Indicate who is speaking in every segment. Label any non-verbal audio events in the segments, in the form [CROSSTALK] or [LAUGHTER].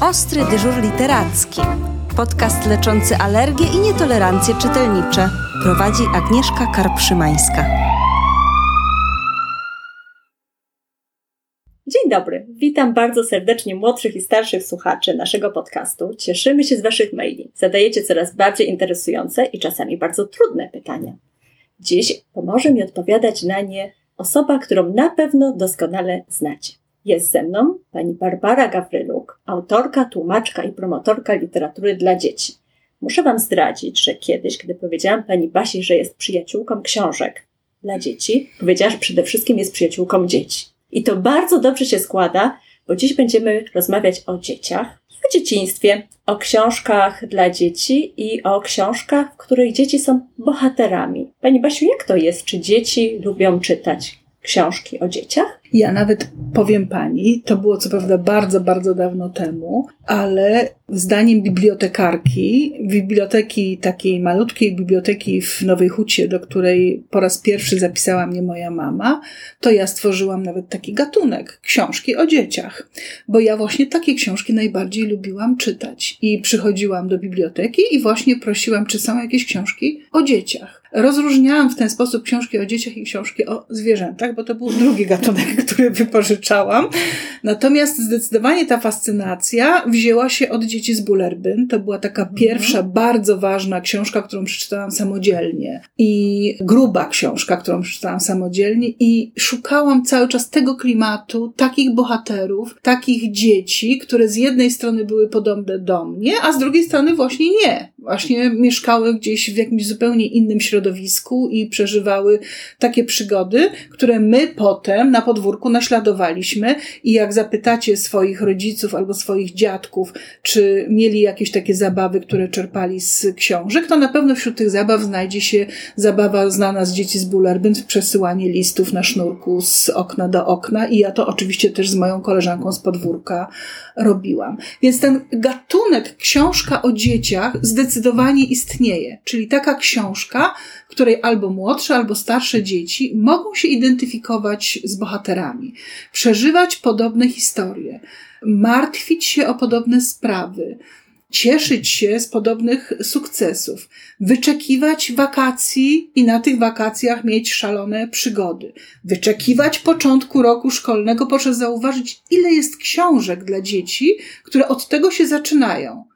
Speaker 1: Ostry dyżur literacki. Podcast leczący alergie i nietolerancje czytelnicze. Prowadzi Agnieszka Karpszymańska.
Speaker 2: Dzień dobry. Witam bardzo serdecznie młodszych i starszych słuchaczy naszego podcastu. Cieszymy się z Waszych maili. Zadajecie coraz bardziej interesujące i czasami bardzo trudne pytania. Dziś pomoże mi odpowiadać na nie osoba, którą na pewno doskonale znacie. Jest ze mną pani Barbara Gawryluk, autorka, tłumaczka i promotorka literatury dla dzieci. Muszę Wam zdradzić, że kiedyś, gdy powiedziałam pani Basi, że jest przyjaciółką książek dla dzieci, powiedziała, że przede wszystkim jest przyjaciółką dzieci. I to bardzo dobrze się składa, bo dziś będziemy rozmawiać o dzieciach, o dzieciństwie, o książkach dla dzieci i o książkach, w których dzieci są bohaterami. Pani Basiu, jak to jest? Czy dzieci lubią czytać książki o dzieciach?
Speaker 3: Ja nawet powiem pani, to było co prawda bardzo, bardzo dawno temu, ale zdaniem bibliotekarki, biblioteki takiej malutkiej biblioteki w Nowej Hucie, do której po raz pierwszy zapisała mnie moja mama, to ja stworzyłam nawet taki gatunek książki o dzieciach, bo ja właśnie takie książki najbardziej lubiłam czytać. I przychodziłam do biblioteki i właśnie prosiłam, czy są jakieś książki o dzieciach. Rozróżniałam w ten sposób książki o dzieciach i książki o zwierzętach, bo to był drugi gatunek, [LAUGHS] który wypożyczałam. Natomiast zdecydowanie ta fascynacja wzięła się od dzieci z Bullerbyn. To była taka pierwsza, bardzo ważna książka, którą przeczytałam samodzielnie. I gruba książka, którą przeczytałam samodzielnie. I szukałam cały czas tego klimatu, takich bohaterów, takich dzieci, które z jednej strony były podobne do mnie, a z drugiej strony właśnie nie. Właśnie mieszkały gdzieś w jakimś zupełnie innym środowisku i przeżywały takie przygody, które my potem na podwórku naśladowaliśmy. I jak zapytacie swoich rodziców albo swoich dziadków, czy mieli jakieś takie zabawy, które czerpali z książek, to na pewno wśród tych zabaw znajdzie się zabawa znana z dzieci z Bullerbyn, przesyłanie listów na sznurku z okna do okna. I ja to oczywiście też z moją koleżanką z podwórka robiłam. Więc ten gatunek książka o dzieciach zdecydowanie istnieje. Czyli taka książka, w której albo młodsze, albo starsze dzieci mogą się identyfikować z bohaterami, przeżywać podobne historie, martwić się o podobne sprawy, cieszyć się z podobnych sukcesów, wyczekiwać wakacji i na tych wakacjach mieć szalone przygody, wyczekiwać początku roku szkolnego, proszę zauważyć, ile jest książek dla dzieci, które od tego się zaczynają.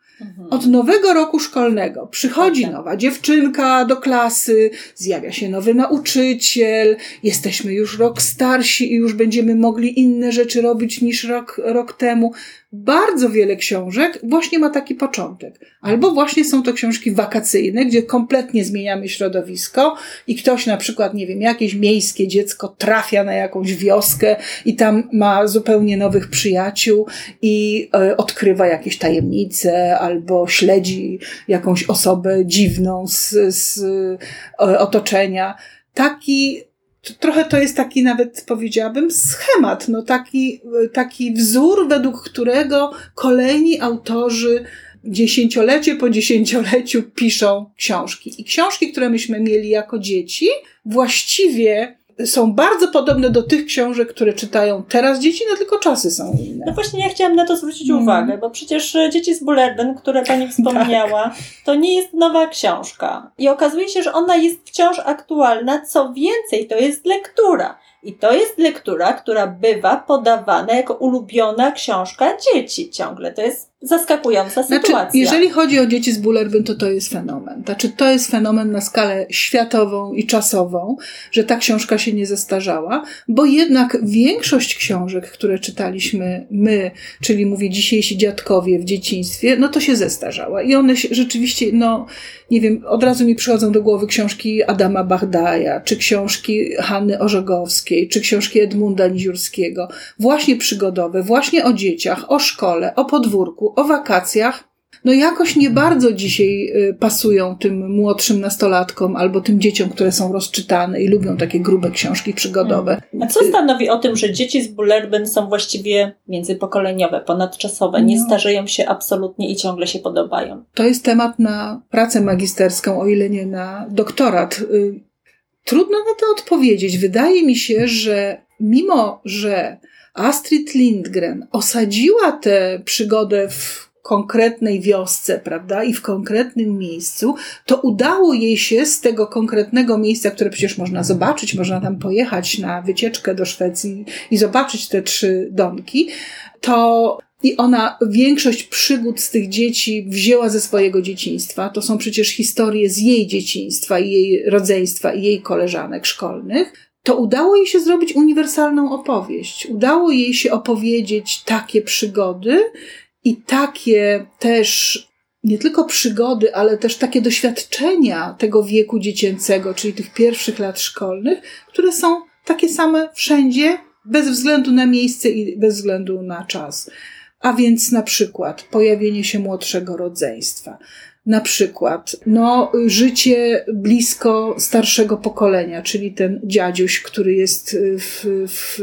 Speaker 3: Od nowego roku szkolnego przychodzi nowa dziewczynka do klasy, zjawia się nowy nauczyciel, jesteśmy już rok starsi i już będziemy mogli inne rzeczy robić niż rok, rok temu. Bardzo wiele książek właśnie ma taki początek. Albo właśnie są to książki wakacyjne, gdzie kompletnie zmieniamy środowisko i ktoś na przykład, nie wiem, jakieś miejskie dziecko trafia na jakąś wioskę i tam ma zupełnie nowych przyjaciół i e, odkrywa jakieś tajemnice albo śledzi jakąś osobę dziwną z, z e, otoczenia. Taki trochę to jest taki nawet powiedziałabym schemat, no taki, taki wzór, według którego kolejni autorzy dziesięciolecie po dziesięcioleciu piszą książki. I książki, które myśmy mieli jako dzieci, właściwie są bardzo podobne do tych książek, które czytają teraz dzieci, no tylko czasy są inne.
Speaker 2: No właśnie ja chciałam na to zwrócić mm. uwagę, bo przecież e, Dzieci z Bullerben, które Pani wspomniała, tak. to nie jest nowa książka. I okazuje się, że ona jest wciąż aktualna. Co więcej, to jest lektura. I to jest lektura, która bywa podawana jako ulubiona książka dzieci ciągle. To jest zaskakująca znaczy, sytuacja.
Speaker 3: Jeżeli chodzi o dzieci z Bullerbyn, to to jest fenomen. Znaczy, to jest fenomen na skalę światową i czasową, że ta książka się nie zestarzała, bo jednak większość książek, które czytaliśmy my, czyli mówię dzisiejsi dziadkowie w dzieciństwie, no to się zestarzała. I one się rzeczywiście, no, nie wiem, od razu mi przychodzą do głowy książki Adama Bachdaja, czy książki Hanny Orzegowskiej, czy książki Edmunda Niziurskiego, właśnie przygodowe, właśnie o dzieciach, o szkole, o podwórku, o wakacjach, no jakoś nie bardzo dzisiaj y, pasują tym młodszym nastolatkom albo tym dzieciom, które są rozczytane i lubią takie grube książki przygodowe.
Speaker 2: A co stanowi o tym, że dzieci z Bullerbyn są właściwie międzypokoleniowe, ponadczasowe, nie no. starzeją się absolutnie i ciągle się podobają?
Speaker 3: To jest temat na pracę magisterską, o ile nie na doktorat. Y, trudno na to odpowiedzieć. Wydaje mi się, że mimo, że Astrid Lindgren osadziła tę przygodę w konkretnej wiosce, prawda, i w konkretnym miejscu, to udało jej się z tego konkretnego miejsca, które przecież można zobaczyć, można tam pojechać na wycieczkę do Szwecji i zobaczyć te trzy domki, to i ona większość przygód z tych dzieci wzięła ze swojego dzieciństwa. To są przecież historie z jej dzieciństwa, i jej rodzeństwa, i jej koleżanek szkolnych. To udało jej się zrobić uniwersalną opowieść. Udało jej się opowiedzieć takie przygody i takie też nie tylko przygody, ale też takie doświadczenia tego wieku dziecięcego, czyli tych pierwszych lat szkolnych, które są takie same wszędzie, bez względu na miejsce i bez względu na czas. A więc na przykład pojawienie się młodszego rodzeństwa, na przykład, no, życie blisko starszego pokolenia, czyli ten dziadziuś, który jest w, w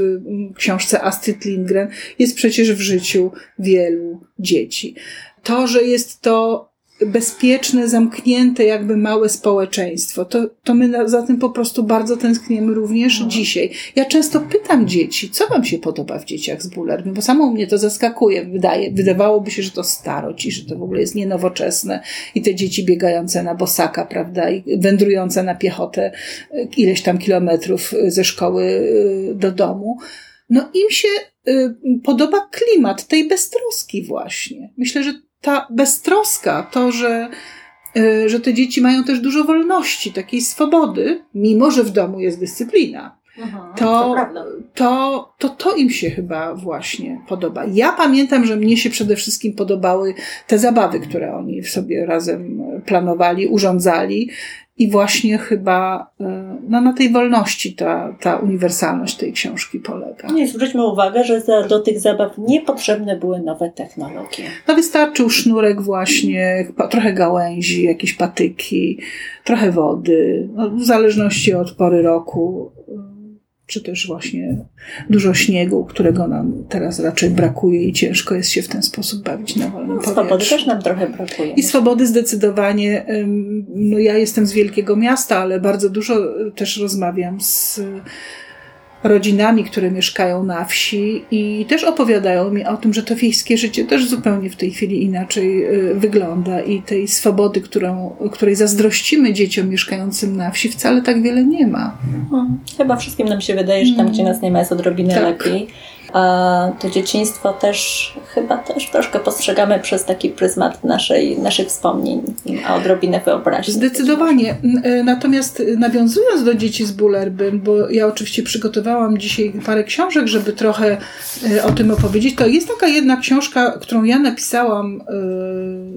Speaker 3: książce Astrid Lindgren, jest przecież w życiu wielu dzieci. To, że jest to bezpieczne, zamknięte, jakby małe społeczeństwo. To, to my za tym po prostu bardzo tęskniemy również no. dzisiaj. Ja często pytam dzieci, co wam się podoba w dzieciach z Bullerby, bo samo mnie to zaskakuje. Wydaje, wydawałoby się, że to staroci, że to w ogóle jest nienowoczesne i te dzieci biegające na bosaka, prawda, i wędrujące na piechotę e, ileś tam kilometrów ze szkoły e, do domu. No im się e, podoba klimat tej beztroski właśnie. Myślę, że ta beztroska, to, że, e, że te dzieci mają też dużo wolności, takiej swobody, mimo że w domu jest dyscyplina.
Speaker 2: Aha,
Speaker 3: to, to, to, to im się chyba właśnie podoba. Ja pamiętam, że mnie się przede wszystkim podobały te zabawy, które oni w sobie razem planowali, urządzali. I właśnie chyba e, no, na tej wolności ta, ta uniwersalność tej książki polega.
Speaker 2: Nie, zwróćmy uwagę, że do tych zabaw niepotrzebne były nowe technologie.
Speaker 3: No wystarczył sznurek właśnie, trochę gałęzi, jakieś patyki, trochę wody, no, w zależności od pory roku czy też właśnie dużo śniegu, którego nam teraz raczej brakuje i ciężko jest się w ten sposób bawić na wolnym no, powietrzu.
Speaker 2: Swobody też nam trochę brakuje.
Speaker 3: I swobody zdecydowanie. No ja jestem z wielkiego miasta, ale bardzo dużo też rozmawiam z rodzinami, które mieszkają na wsi i też opowiadają mi o tym, że to wiejskie życie też zupełnie w tej chwili inaczej y, wygląda i tej swobody, którą, której zazdrościmy dzieciom mieszkającym na wsi, wcale tak wiele nie ma.
Speaker 2: Hmm. Chyba wszystkim nam się wydaje, że tam, mm. gdzie nas nie ma, jest odrobinę tak. lepiej. A to dzieciństwo też chyba też troszkę postrzegamy przez taki pryzmat naszej, naszych wspomnień, a odrobinę wyobraźni.
Speaker 3: Zdecydowanie. E, natomiast nawiązując do dzieci z Bullerbyn, bo ja oczywiście przygotowałam dzisiaj parę książek, żeby trochę e, o tym opowiedzieć, to jest taka jedna książka, którą ja napisałam e,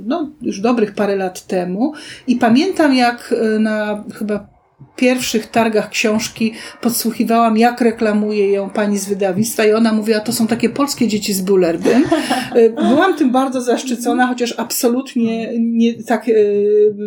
Speaker 3: no, już dobrych parę lat temu i pamiętam jak na chyba pierwszych targach książki podsłuchiwałam, jak reklamuje ją pani z wydawnictwa i ona mówiła, to są takie polskie dzieci z Bullerbyn. E, byłam tym bardzo zaszczycona, chociaż absolutnie nie, tak e,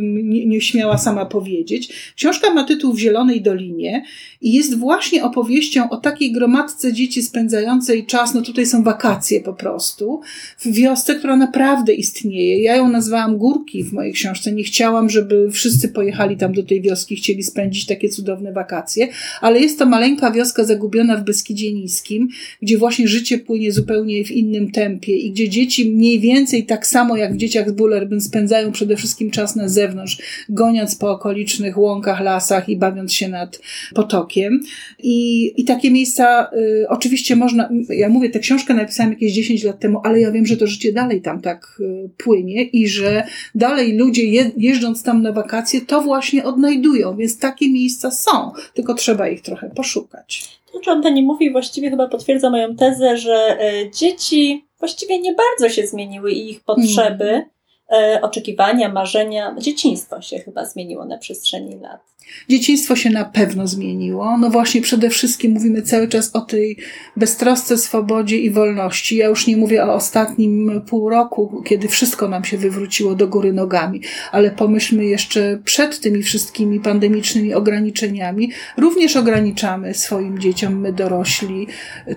Speaker 3: nie, nie śmiała sama powiedzieć. Książka ma tytuł W Zielonej Dolinie i jest właśnie opowieścią o takiej gromadce dzieci spędzającej czas, no tutaj są wakacje po prostu, w wiosce, która naprawdę istnieje. Ja ją nazwałam Górki w mojej książce. Nie chciałam, żeby wszyscy pojechali tam do tej wioski, chcieli spędzić takie cudowne wakacje, ale jest to maleńka wioska zagubiona w Beskidzie Niskim, gdzie właśnie życie płynie zupełnie w innym tempie i gdzie dzieci mniej więcej tak samo jak w dzieciach z Bullerbyn spędzają przede wszystkim czas na zewnątrz, goniąc po okolicznych łąkach, lasach i bawiąc się nad potokiem. I, i takie miejsca y, oczywiście można, ja mówię, tę książkę napisałam jakieś 10 lat temu, ale ja wiem, że to życie dalej tam tak y, płynie i że dalej ludzie je, jeżdżąc tam na wakacje, to właśnie odnajdują, więc takie miejsca są, tylko trzeba ich trochę poszukać.
Speaker 2: To, czym Pani mówi, właściwie chyba potwierdza moją tezę, że y, dzieci właściwie nie bardzo się zmieniły i ich potrzeby. E, oczekiwania, marzenia. Dzieciństwo się chyba zmieniło na przestrzeni lat.
Speaker 3: Dzieciństwo się na pewno zmieniło. No właśnie, przede wszystkim mówimy cały czas o tej beztrosce, swobodzie i wolności. Ja już nie mówię o ostatnim pół roku, kiedy wszystko nam się wywróciło do góry nogami, ale pomyślmy jeszcze przed tymi wszystkimi pandemicznymi ograniczeniami. Również ograniczamy swoim dzieciom, my dorośli,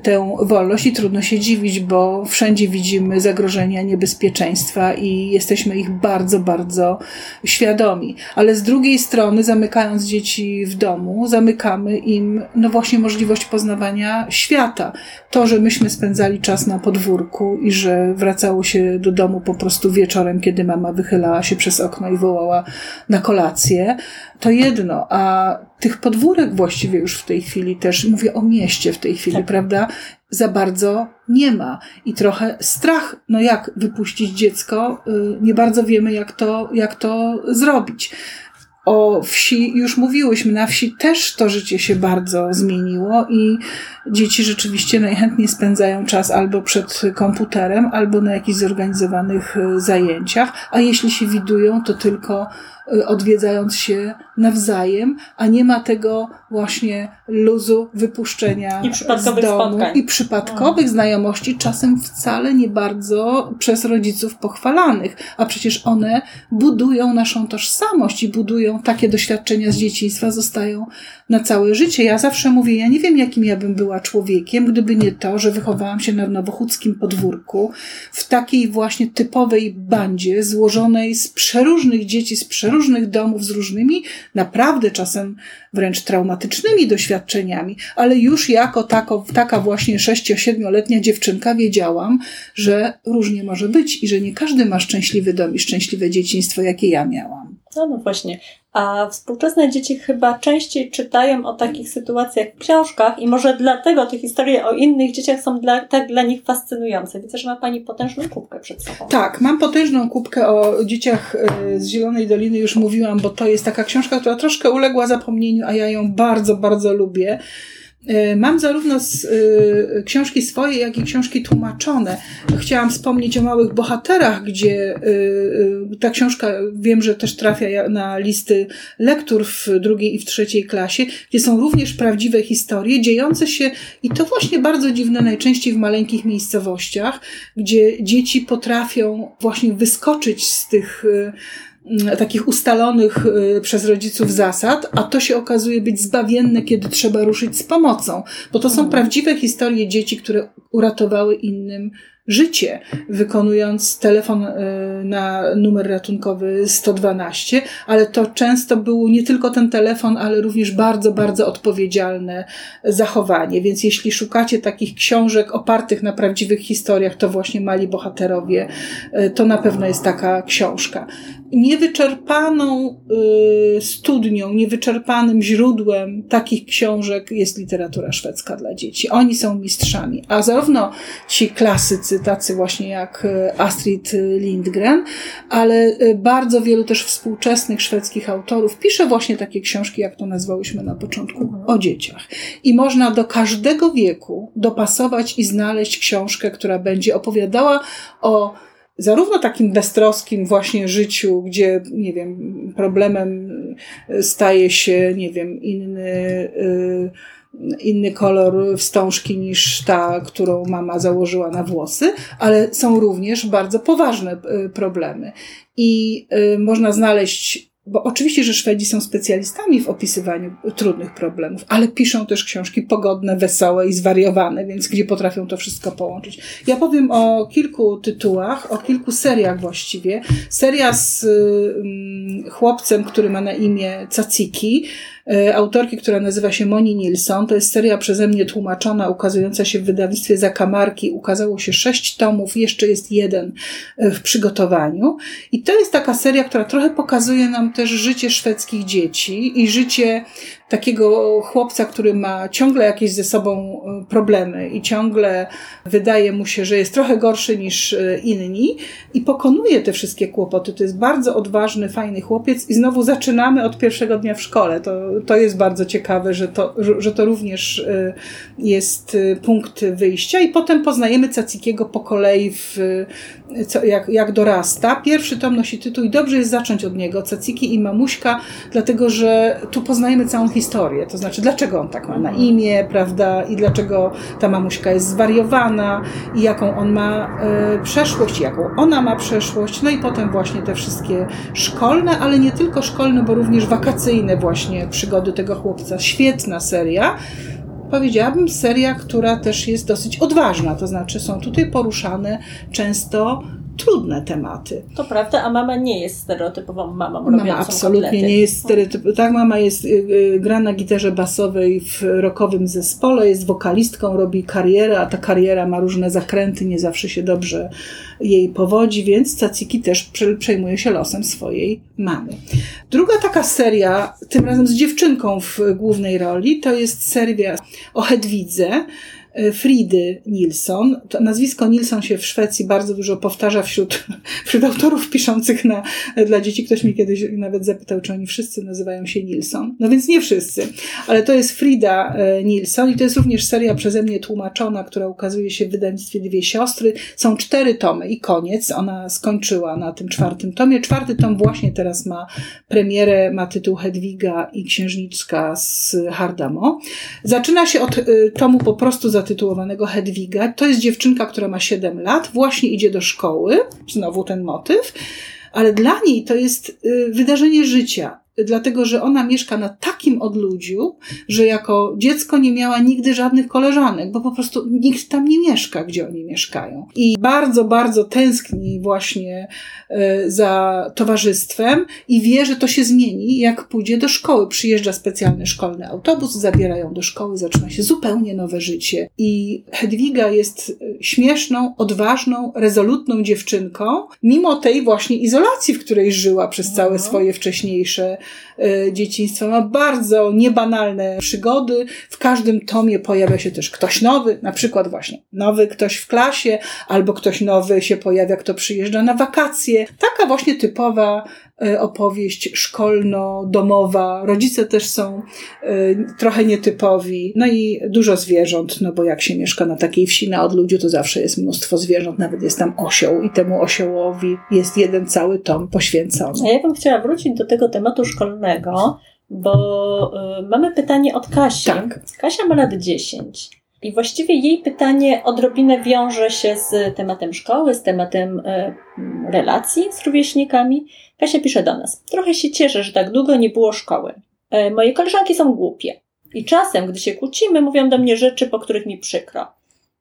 Speaker 3: tę wolność i trudno się dziwić, bo wszędzie widzimy zagrożenia, niebezpieczeństwa i jesteśmy ich bardzo, bardzo świadomi. Ale z drugiej strony, zamykając dzieci w domu, zamykamy im, no właśnie, możliwość poznawania świata. To, że myśmy spędzali czas na podwórku i że wracało się do domu po prostu wieczorem, kiedy mama wychylała się przez okno i wołała na kolację, to jedno, a tych podwórek właściwie już w tej chwili też, mówię o mieście w tej chwili,
Speaker 2: Tak.
Speaker 3: prawda, za bardzo nie ma. I trochę strach, no jak wypuścić dziecko, y, nie bardzo wiemy, jak to, jak to zrobić. O wsi już mówiłyśmy, na wsi też to życie się bardzo zmieniło i dzieci rzeczywiście najchętniej spędzają czas albo przed komputerem, albo na jakichś zorganizowanych y, zajęciach, a jeśli się widują, to tylko odwiedzając się nawzajem, a nie ma tego właśnie luzu wypuszczenia
Speaker 2: I przypadkowych
Speaker 3: z domu
Speaker 2: spotkań.
Speaker 3: i przypadkowych znajomości, czasem wcale nie bardzo przez rodziców pochwalanych, a przecież one budują naszą tożsamość i budują takie doświadczenia z dzieciństwa, zostają na całe życie. Ja zawsze mówię, ja nie wiem, jakim ja bym była człowiekiem, gdyby nie to, że wychowałam się na nowochódzkim podwórku, w takiej właśnie typowej bandzie, złożonej z przeróżnych dzieci, z przeróżnych domów, z różnymi, naprawdę czasem wręcz traumatycznymi doświadczeniami, ale już jako tako, taka właśnie 6-7-letnia dziewczynka wiedziałam, że różnie może być i że nie każdy ma szczęśliwy dom i szczęśliwe dzieciństwo, jakie ja miałam.
Speaker 2: No, no właśnie. A współczesne dzieci chyba częściej czytają o takich sytuacjach w książkach i może dlatego te historie o innych dzieciach są dla, tak dla nich fascynujące. Widzę, że ma Pani potężną kubkę przed sobą.
Speaker 3: Tak, mam potężną kubkę o dzieciach e, z Zielonej Doliny, już mówiłam, bo to jest taka książka, która troszkę uległa zapomnieniu, a ja ją bardzo, bardzo lubię. E, Mam zarówno z e, książki swoje, jak i książki tłumaczone. Chciałam wspomnieć o małych bohaterach, gdzie e, e, ta książka wiem, że też trafia na listy lektur w drugiej i w trzeciej klasie, gdzie są również prawdziwe historie dziejące się i to właśnie bardzo dziwne, najczęściej w maleńkich miejscowościach, gdzie dzieci potrafią właśnie wyskoczyć z tych m, takich ustalonych y, przez rodziców zasad, a to się okazuje być zbawienne, kiedy trzeba ruszyć z pomocą. Bo to są
Speaker 2: Mhm.
Speaker 3: prawdziwe historie dzieci, które uratowały innym życie, wykonując telefon y, na numer ratunkowy 112, ale to często był nie tylko ten telefon, ale również bardzo, bardzo odpowiedzialne zachowanie. Więc jeśli szukacie takich książek opartych na prawdziwych historiach, to właśnie Mali Bohaterowie, y, to na pewno jest taka książka niewyczerpaną y, studnią, niewyczerpanym źródłem takich książek jest literatura szwedzka dla dzieci. Oni są mistrzami. A zarówno ci klasycy, tacy właśnie jak y, Astrid Lindgren, ale y, bardzo wielu też współczesnych szwedzkich autorów pisze właśnie takie książki, jak to nazwałyśmy na początku, o dzieciach. I można do każdego wieku dopasować i znaleźć książkę, która będzie opowiadała o zarówno takim beztroskim właśnie życiu, gdzie, nie wiem, problemem staje się, nie wiem, inny, y, inny kolor wstążki niż ta, którą mama założyła na włosy, ale są również bardzo poważne y, problemy. I y, można znaleźć bo oczywiście, że Szwedzi są specjalistami w opisywaniu trudnych problemów, ale piszą też książki pogodne, wesołe i zwariowane, więc gdzie potrafią to wszystko połączyć. Ja powiem o kilku tytułach, o kilku seriach właściwie. Seria z chłopcem, który ma na imię Caciki, autorki, która nazywa się Moni Nilsson. To jest seria przeze mnie tłumaczona, ukazująca się w wydawnictwie Zakamarki. Ukazało się sześć tomów, jeszcze jest jeden y, w przygotowaniu. I to jest taka seria, która trochę pokazuje nam też życie szwedzkich dzieci i życie takiego chłopca, który ma ciągle jakieś ze sobą y, problemy i ciągle wydaje mu się, że jest trochę gorszy niż y, inni i pokonuje te wszystkie kłopoty. To jest bardzo odważny, fajny chłopiec i znowu zaczynamy od pierwszego dnia w szkole. To, to jest bardzo ciekawe, że to, że- to również y, jest punkt wyjścia i potem poznajemy Cacikiego po kolei w, co, jak, jak dorasta. Pierwszy tom nosi tytuł i dobrze jest zacząć od niego, Caciki i Mamuśka, dlatego że tu poznajemy całą historię, to znaczy dlaczego on tak ma na imię, prawda, i dlaczego ta mamuśka jest zwariowana i jaką on ma e, przeszłość, jaką ona ma przeszłość, no i potem właśnie te wszystkie szkolne, ale nie tylko szkolne, bo również wakacyjne właśnie przygody tego chłopca. Świetna seria. Powiedziałabym seria, która też jest dosyć odważna, to znaczy są tutaj poruszane często trudne tematy.
Speaker 2: To prawda, a mama nie jest stereotypową mamą
Speaker 3: Mama
Speaker 2: robiącą
Speaker 3: absolutnie
Speaker 2: kotlety.
Speaker 3: nie jest stereotyp. Tak, mama jest, y, y, gra na gitarze basowej w rockowym zespole, jest wokalistką, robi karierę, a ta kariera ma różne zakręty, nie zawsze się dobrze jej powodzi, więc Caciki też prze- przejmuje się losem swojej mamy. Druga taka seria, tym razem z dziewczynką w głównej roli, to jest seria o Hedwidze, Fridy Nilsson. To nazwisko Nilsson się w Szwecji bardzo dużo powtarza wśród, [LAUGHS] wśród autorów piszących na, dla dzieci. Ktoś mnie kiedyś nawet zapytał, czy oni wszyscy nazywają się Nilsson. No więc nie wszyscy, ale to jest Frida e, Nilsson i to jest również seria przeze mnie tłumaczona, która ukazuje się w wydawnictwie Dwie Siostry. Są cztery tomy i koniec. Ona skończyła na tym czwartym tomie. Czwarty tom właśnie teraz ma premierę, ma tytuł Hedwiga i Księżniczka z Hardamo. Zaczyna się od y, tomu po prostu zatytułowanego Hedwiga. To jest dziewczynka, która ma 7 lat, właśnie idzie do szkoły, znowu ten motyw, ale dla niej to jest y, wydarzenie życia. Dlatego, że ona mieszka na takim odludziu, że jako dziecko nie miała nigdy żadnych koleżanek, bo po prostu nikt tam nie mieszka, gdzie oni mieszkają. I bardzo, bardzo tęskni właśnie y, za towarzystwem i wie, że to się zmieni, jak pójdzie do szkoły. Przyjeżdża specjalny szkolny autobus, zabierają do szkoły, zaczyna się zupełnie nowe życie. I Hedwiga jest y, śmieszną, odważną, rezolutną dziewczynką, mimo tej właśnie izolacji, w której żyła przez całe
Speaker 2: Mhm.
Speaker 3: swoje wcześniejsze y, dzieciństwo. Ma bardzo niebanalne przygody. W każdym tomie pojawia się też ktoś nowy, na przykład właśnie nowy ktoś w klasie, albo ktoś nowy się pojawia, kto przyjeżdża na wakacje. Taka właśnie typowa opowieść szkolno-domowa. Rodzice też są y, trochę nietypowi. No i dużo zwierząt, no bo jak się mieszka na takiej wsi na odludziu, to zawsze jest mnóstwo zwierząt. Nawet jest tam osioł i temu osiołowi jest jeden cały tom poświęcony.
Speaker 2: A ja bym chciała wrócić do tego tematu szkolnego, bo y, mamy pytanie od Kasi.
Speaker 3: Tak.
Speaker 2: Kasia ma lat 10. I właściwie jej pytanie odrobinę wiąże się z tematem szkoły, z tematem y, relacji z rówieśnikami. Kasia pisze do nas. Trochę się cieszę, że tak długo nie było szkoły. E, Moje koleżanki są głupie. I czasem, gdy się kłócimy, mówią do mnie rzeczy, po których mi przykro.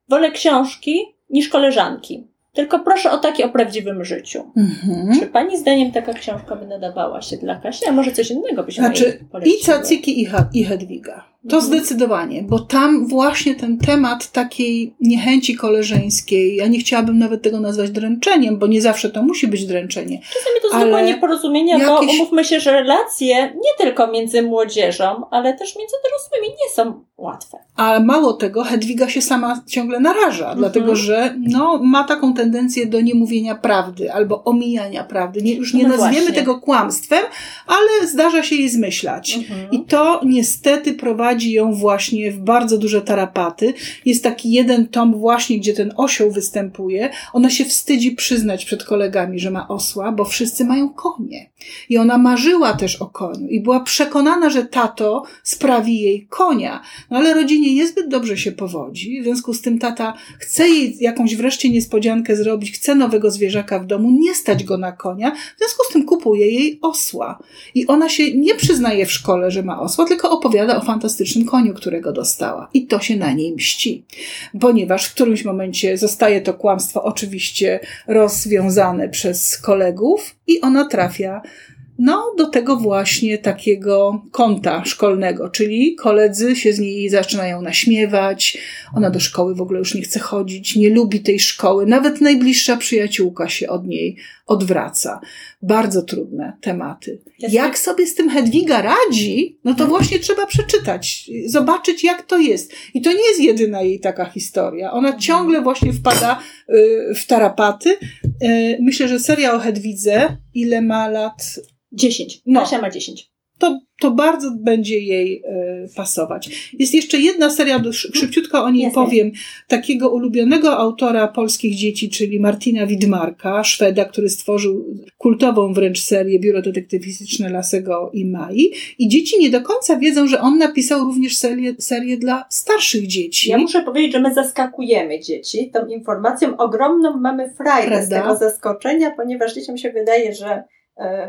Speaker 2: Wolę książki niż koleżanki. Tylko proszę o takie o prawdziwym życiu.
Speaker 3: Mhm.
Speaker 2: Czy pani zdaniem taka książka by nadawała się dla Kasi, a może coś innego byśmy
Speaker 3: Znaczy,
Speaker 2: jej poleciły?
Speaker 3: i Caciki, i, ha- i Hedwiga. To
Speaker 2: Mhm.
Speaker 3: zdecydowanie, bo tam właśnie ten temat takiej niechęci koleżeńskiej, ja nie chciałabym nawet tego nazwać dręczeniem, bo nie zawsze to musi być dręczenie.
Speaker 2: Czasami to zwykłe nieporozumienia, bo
Speaker 3: jakieś-
Speaker 2: umówmy się, że relacje nie tylko między młodzieżą, ale też między dorosłymi nie są łatwe.
Speaker 3: A mało tego, Hedwiga się sama ciągle naraża,
Speaker 2: Mhm.
Speaker 3: dlatego że no, ma taką tendencję do niemówienia prawdy albo omijania prawdy. Nie, już nie
Speaker 2: No
Speaker 3: nazwiemy
Speaker 2: właśnie.
Speaker 3: tego kłamstwem, ale zdarza się jej zmyślać.
Speaker 2: Mhm.
Speaker 3: I to niestety prowadzi ją właśnie w bardzo duże tarapaty. Jest taki jeden tom właśnie, gdzie ten osioł występuje. Ona się wstydzi przyznać przed kolegami, że ma osła, bo wszyscy mają konie. I ona marzyła też o koniu i była przekonana, że tato sprawi jej konia. No ale rodzinie niezbyt dobrze się powodzi. W związku z tym tata chce jej jakąś wreszcie niespodziankę zrobić, chce nowego zwierzaka w domu, nie stać go na konia. W związku z tym kupuje jej osła. I ona się nie przyznaje w szkole, że ma osła, tylko opowiada o fantastycznym koniu, którego dostała. I to się na niej mści. Ponieważ w którymś momencie zostaje to kłamstwo oczywiście rozwiązane przez kolegów i ona trafia no, do tego właśnie takiego konta szkolnego, czyli koledzy się z niej zaczynają naśmiewać, ona do szkoły w ogóle już nie chce chodzić, nie lubi tej szkoły, nawet najbliższa przyjaciółka się od niej odwraca. Bardzo trudne tematy.
Speaker 2: Ja
Speaker 3: Jak sobie z tym Hedwiga radzi, no to właśnie trzeba przeczytać, zobaczyć jak to jest. I to nie jest jedyna jej taka historia. Ona ciągle właśnie wpada y, w tarapaty. Y, Myślę, że seria o Hedwidze, ile ma lat,
Speaker 2: 10.
Speaker 3: No.
Speaker 2: Kasia ma 10.
Speaker 3: to, to bardzo będzie jej y, pasować. Jest jeszcze jedna seria, szybciutko o niej
Speaker 2: Jasne.
Speaker 3: powiem, takiego ulubionego autora polskich dzieci, czyli Martina Widmarka, Szweda, który stworzył kultową wręcz serię Biuro Detektywistyczne Lasego i Mai. I dzieci nie do końca wiedzą, że on napisał również serię, serię dla starszych dzieci.
Speaker 2: Ja muszę powiedzieć, że my zaskakujemy dzieci tą informacją. Ogromną mamy frajdę z
Speaker 3: Prawda?
Speaker 2: tego zaskoczenia, ponieważ dzieciom się wydaje, że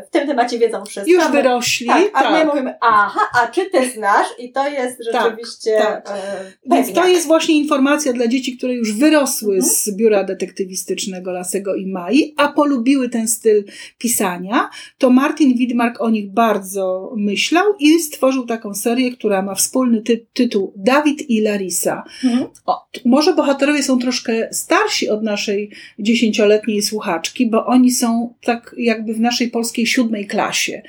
Speaker 2: w tym temacie wiedzą wszystko.
Speaker 3: Już wyrośli.
Speaker 2: Tak, a my
Speaker 3: tak.
Speaker 2: mówimy, aha, a czy ty znasz? I to jest rzeczywiście
Speaker 3: tak.
Speaker 2: e,
Speaker 3: Więc to jest właśnie informacja dla dzieci, które już wyrosły
Speaker 2: Mhm.
Speaker 3: z biura detektywistycznego Lasego i Mai, a polubiły ten styl pisania, to Martin Widmark o nich bardzo myślał i stworzył taką serię, która ma wspólny ty- tytuł Dawid i Larisa.
Speaker 2: Mhm.
Speaker 3: O, może bohaterowie są troszkę starsi od naszej dziesięcioletniej słuchaczki, bo oni są tak jakby w naszej polskiej siódmej klasie.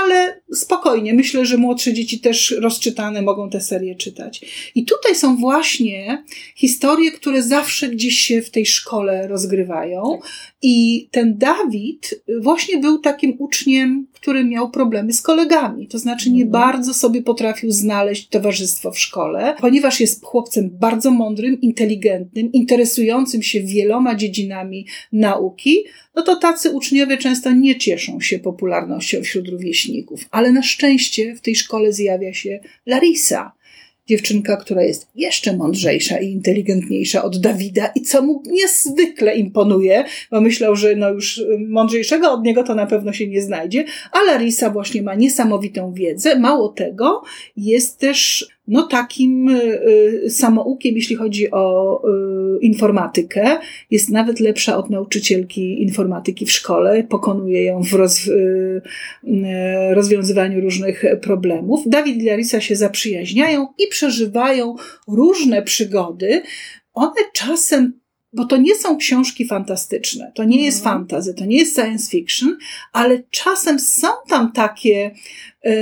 Speaker 3: Ale spokojnie, myślę, że młodsze dzieci też rozczytane mogą tę serię czytać. I tutaj są właśnie historie, które zawsze gdzieś się w tej szkole rozgrywają. I ten Dawid właśnie był takim uczniem, który miał problemy z kolegami. To znaczy nie
Speaker 2: Mhm.
Speaker 3: bardzo sobie potrafił znaleźć towarzystwo w szkole, ponieważ jest chłopcem bardzo mądrym, inteligentnym, interesującym się wieloma dziedzinami nauki, no to tacy uczniowie często nie cieszą się popularnością wśród rówieśników. Ale na szczęście w tej szkole zjawia się Larisa, dziewczynka, która jest jeszcze mądrzejsza i inteligentniejsza od Dawida i co mu niezwykle imponuje, bo myślał, że no już y, mądrzejszego od niego to na pewno się nie znajdzie, a Larisa właśnie ma niesamowitą wiedzę. Mało tego, jest też no takim y, y, samoukiem, jeśli chodzi o y, informatykę. Jest nawet lepsza od nauczycielki informatyki w szkole. Pokonuje ją w roz, rozwiązywaniu różnych problemów. Dawid i Larisa się zaprzyjaźniają i przeżywają różne przygody. One czasem bo to nie są książki fantastyczne, to nie jest
Speaker 2: Mhm.
Speaker 3: fantasy, to nie jest science fiction, ale czasem są tam takie,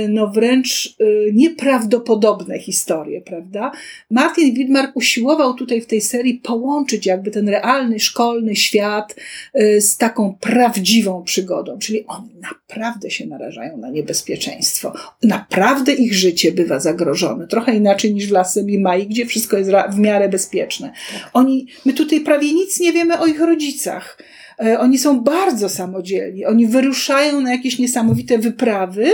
Speaker 3: no wręcz y, nieprawdopodobne historie, prawda? Martin Widmark usiłował tutaj w tej serii połączyć jakby ten realny, szkolny świat y, z taką prawdziwą przygodą, czyli oni naprawdę się narażają na niebezpieczeństwo, naprawdę ich życie bywa zagrożone, trochę inaczej niż w Lasem i Mai, gdzie wszystko jest w miarę bezpieczne. Oni, my tutaj prawie nic nie wiemy o ich rodzicach. E, Oni są bardzo samodzielni. Oni wyruszają na jakieś niesamowite wyprawy.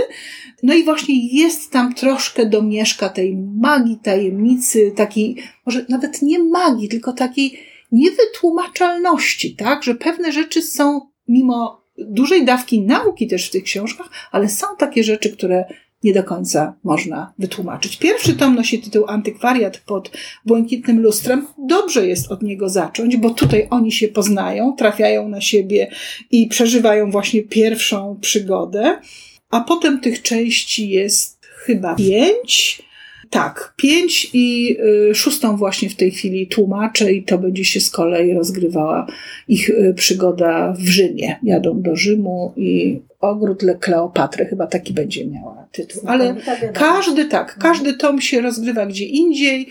Speaker 3: No i właśnie jest tam troszkę domieszka tej magii, tajemnicy, takiej, może nawet nie magii, tylko takiej niewytłumaczalności, tak? Że pewne rzeczy są, mimo dużej dawki nauki też w tych książkach, ale są takie rzeczy, które nie do końca można wytłumaczyć. Pierwszy tom nosi tytuł Antykwariat pod błękitnym lustrem. Dobrze jest od niego zacząć, bo tutaj oni się poznają, trafiają na siebie i przeżywają właśnie pierwszą przygodę. A potem tych części jest chyba pięć. Tak, pięć i y, szóstą właśnie w tej chwili tłumaczę i to będzie się z kolei rozgrywała ich y, przygoda w Rzymie. Jadą do Rzymu i Ogród Le Kleopatry, chyba taki będzie miała tytuł. Ale każdy tak, każdy tom się rozgrywa gdzie indziej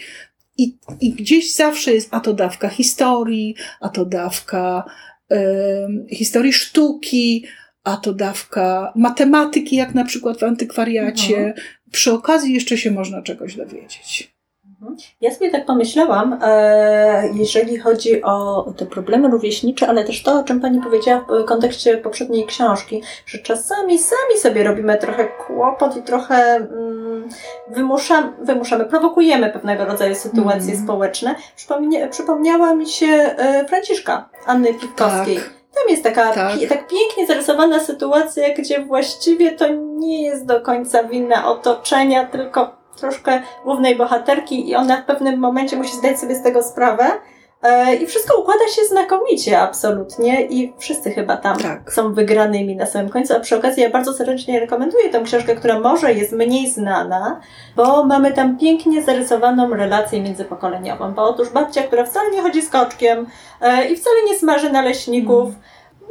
Speaker 3: i, i gdzieś zawsze jest a to dawka historii, a to dawka em, historii sztuki, a to dawka matematyki, jak na przykład w antykwariacie.
Speaker 2: Mhm.
Speaker 3: Przy okazji jeszcze się można czegoś dowiedzieć.
Speaker 2: Ja sobie tak pomyślałam, e, jeżeli chodzi o te problemy rówieśnicze, ale też to, o czym Pani powiedziała w kontekście poprzedniej książki, że czasami sami sobie robimy trochę kłopot i trochę mm, wymuszam, wymuszamy, prowokujemy pewnego rodzaju sytuacje
Speaker 3: Mhm.
Speaker 2: społeczne. Przypomnia, przypomniała mi się e, Franciszka, Anny Piwkowskiej.
Speaker 3: Tak.
Speaker 2: Tam jest taka
Speaker 3: Tak.
Speaker 2: pi- tak pięknie zarysowana sytuacja, gdzie właściwie to nie jest do końca wina otoczenia, tylko troszkę głównej bohaterki i ona w pewnym momencie musi zdać sobie z tego sprawę. E, I wszystko układa się znakomicie, absolutnie, i wszyscy chyba tam
Speaker 3: Tak.
Speaker 2: są wygranymi na samym końcu. A przy okazji ja bardzo serdecznie rekomenduję tę książkę, która może jest mniej znana, bo mamy tam pięknie zarysowaną relację międzypokoleniową. Bo otóż babcia, która wcale nie chodzi z koczkiem e, i wcale nie smaży naleśników,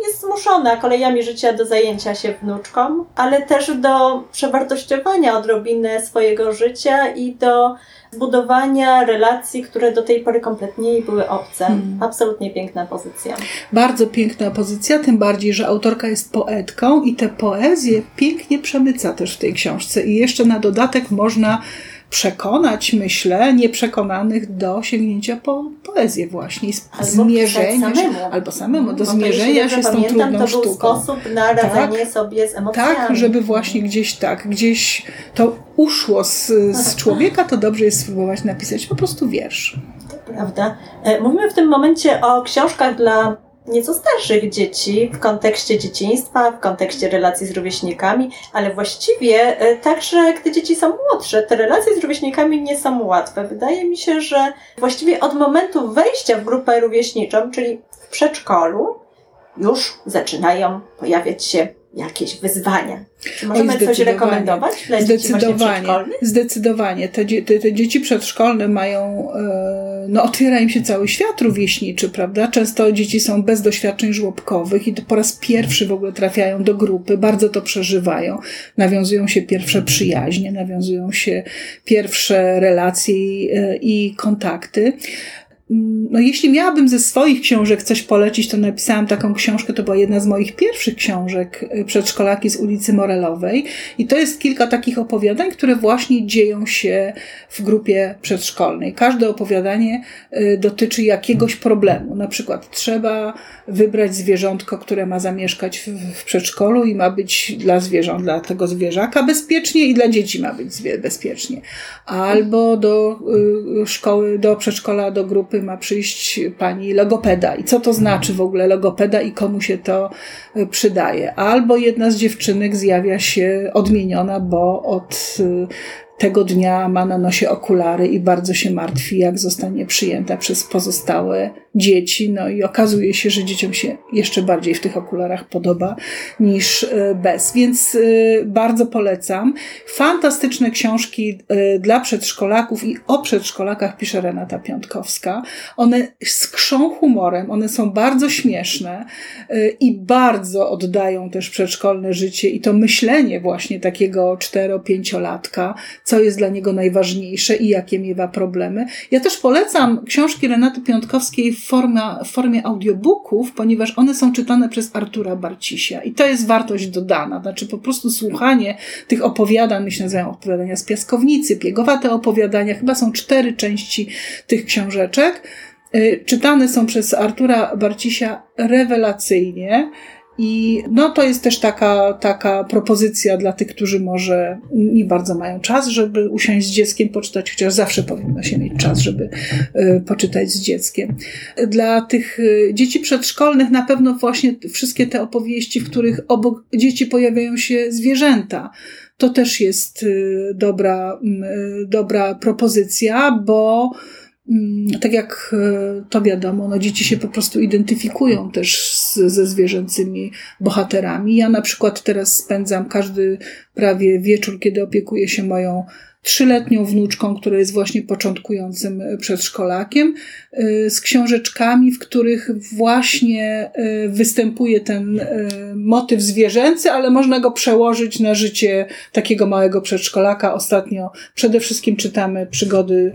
Speaker 2: jest zmuszona kolejami życia do zajęcia się wnuczką, ale też do przewartościowania odrobiny swojego życia i do zbudowania relacji, które do tej pory kompletnie jej były obce.
Speaker 3: Hmm.
Speaker 2: Absolutnie piękna pozycja.
Speaker 3: Bardzo piękna pozycja, tym bardziej, że autorka jest poetką i tę poezję pięknie przemyca też w tej książce. I jeszcze na dodatek można przekonać, myślę, nieprzekonanych do sięgnięcia po poezję właśnie,
Speaker 2: Albo
Speaker 3: zmierzenia
Speaker 2: pisać
Speaker 3: się,
Speaker 2: samemu.
Speaker 3: albo samemu, do
Speaker 2: No to
Speaker 3: zmierzenia się z tą
Speaker 2: pamiętam,
Speaker 3: trudną
Speaker 2: to był
Speaker 3: sztuką.
Speaker 2: sposób na radzenie sobie z emocjami.
Speaker 3: Tak, żeby właśnie gdzieś tak, gdzieś to uszło z, z człowieka, to dobrze jest spróbować napisać po prostu wiersz.
Speaker 2: Prawda. E, Mówimy w tym momencie o książkach dla nieco starszych dzieci w kontekście dzieciństwa, w kontekście relacji z rówieśnikami, ale właściwie e, także gdy dzieci są młodsze, te relacje z rówieśnikami nie są łatwe. Wydaje mi się, że właściwie od momentu wejścia w grupę rówieśniczą, czyli w przedszkolu, już zaczynają pojawiać się jakieś wyzwania. Czy możemy
Speaker 3: Oj,
Speaker 2: coś rekomendować dla
Speaker 3: Zdecydowanie,
Speaker 2: przedszkolnych?
Speaker 3: zdecydowanie. Te, te, te dzieci przedszkolne mają, e, no otwiera im się cały świat rówieśniczy, prawda? Często dzieci są bez doświadczeń żłobkowych i po raz pierwszy w ogóle trafiają do grupy, bardzo to przeżywają. Nawiązują się pierwsze przyjaźnie, nawiązują się pierwsze relacje i, e, i kontakty. No, jeśli miałabym ze swoich książek coś polecić, to napisałam taką książkę, to była jedna z moich pierwszych książek, y, Przedszkolaki z ulicy Morelowej. I to jest kilka takich opowiadań, które właśnie dzieją się w grupie przedszkolnej. Każde opowiadanie y, dotyczy jakiegoś problemu. Na przykład trzeba wybrać zwierzątko, które ma zamieszkać w, w przedszkolu i ma być dla zwierząt, dla tego zwierzaka bezpiecznie i dla dzieci ma być bezpiecznie. Albo do y, szkoły, do przedszkola, do grupy ma przyjść pani logopeda. I co to znaczy w ogóle logopeda i komu się to y, przydaje? Albo jedna z dziewczynek zjawia się odmieniona, bo od y, tego dnia ma na nosie okulary i bardzo się martwi, jak zostanie przyjęta przez pozostałe dzieci. No i okazuje się, że dzieciom się jeszcze bardziej w tych okularach podoba niż e, bez. Więc e, bardzo polecam. Fantastyczne książki e, dla przedszkolaków i o przedszkolakach pisze Renata Piątkowska. One skrzą humorem, one są bardzo śmieszne i bardzo oddają też przedszkolne życie i to myślenie właśnie takiego cztero-pięciolatka, co jest dla niego najważniejsze i jakie miewa problemy. Ja też polecam książki Renaty Piątkowskiej w, forma, w formie audiobooków, ponieważ one są czytane przez Artura Barcisia i to jest wartość dodana. Znaczy po prostu słuchanie tych opowiadań, my się nazywają opowiadania z piaskownicy, piegowate opowiadania, chyba są cztery części tych książeczek. Y, Czytane są przez Artura Barcisia rewelacyjnie. I no to jest też taka, taka propozycja dla tych, którzy może nie bardzo mają czas, żeby usiąść z dzieckiem, poczytać, chociaż zawsze powinno się mieć czas, żeby y, poczytać z dzieckiem. Dla tych y, dzieci przedszkolnych na pewno właśnie wszystkie te opowieści, w których obok dzieci pojawiają się zwierzęta. To też jest y, dobra, y, dobra propozycja, bo Mm, tak jak to wiadomo, no dzieci się po prostu identyfikują też ze zwierzęcymi bohaterami. Ja na przykład teraz spędzam każdy prawie wieczór, kiedy opiekuję się moją trzyletnią wnuczką, która jest właśnie początkującym przedszkolakiem, e, z książeczkami, w których właśnie e, występuje ten motyw zwierzęcy, ale można go przełożyć na życie takiego małego przedszkolaka. Ostatnio przede wszystkim czytamy przygody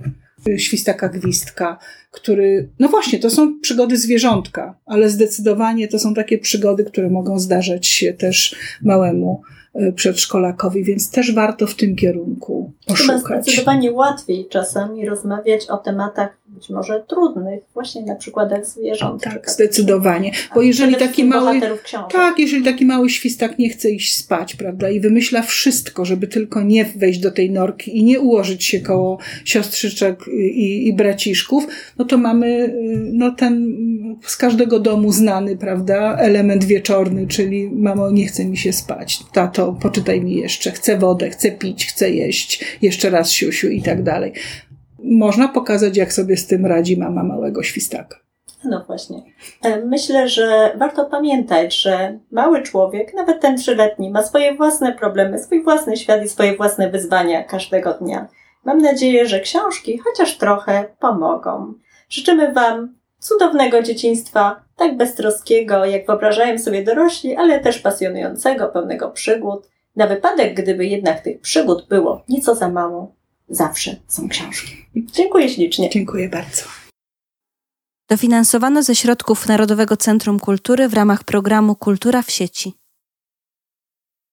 Speaker 3: świstaka gwizdka, który, no właśnie, to są przygody zwierzątka, ale zdecydowanie to są takie przygody, które mogą zdarzać się też małemu e, przedszkolakowi, więc też warto w tym kierunku
Speaker 2: Chyba
Speaker 3: poszukać.
Speaker 2: zdecydowanie łatwiej czasami rozmawiać o tematach być może trudnych, właśnie na przykładach zwierząt.
Speaker 3: Tak, zdecydowanie. Bo jeżeli taki mały, tak, jeżeli taki mały świstak nie chce iść spać, prawda, i wymyśla wszystko, żeby tylko nie wejść do tej norki i nie ułożyć się koło siostrzyczek i, i braciszków, no to mamy, y, no ten z każdego domu znany, prawda, element wieczorny, czyli mamo, nie chce mi się spać, tato, poczytaj mi jeszcze, chcę wodę, chcę pić, chcę jeść, jeszcze raz siusiu i tak dalej. Można pokazać, jak sobie z tym radzi mama małego świstaka.
Speaker 2: No właśnie. E, Myślę, że warto pamiętać, że mały człowiek, nawet ten trzyletni, ma swoje własne problemy, swój własny świat i swoje własne wyzwania każdego dnia. Mam nadzieję, że książki chociaż trochę pomogą. Życzymy Wam cudownego dzieciństwa, tak beztroskiego, jak wyobrażają sobie dorośli, ale też pasjonującego, pełnego przygód. Na wypadek, gdyby jednak tych przygód było nieco za mało, zawsze są książki. Dziękuję ślicznie.
Speaker 3: Dziękuję bardzo.
Speaker 1: Dofinansowano ze środków Narodowego Centrum Kultury w ramach programu Kultura w sieci.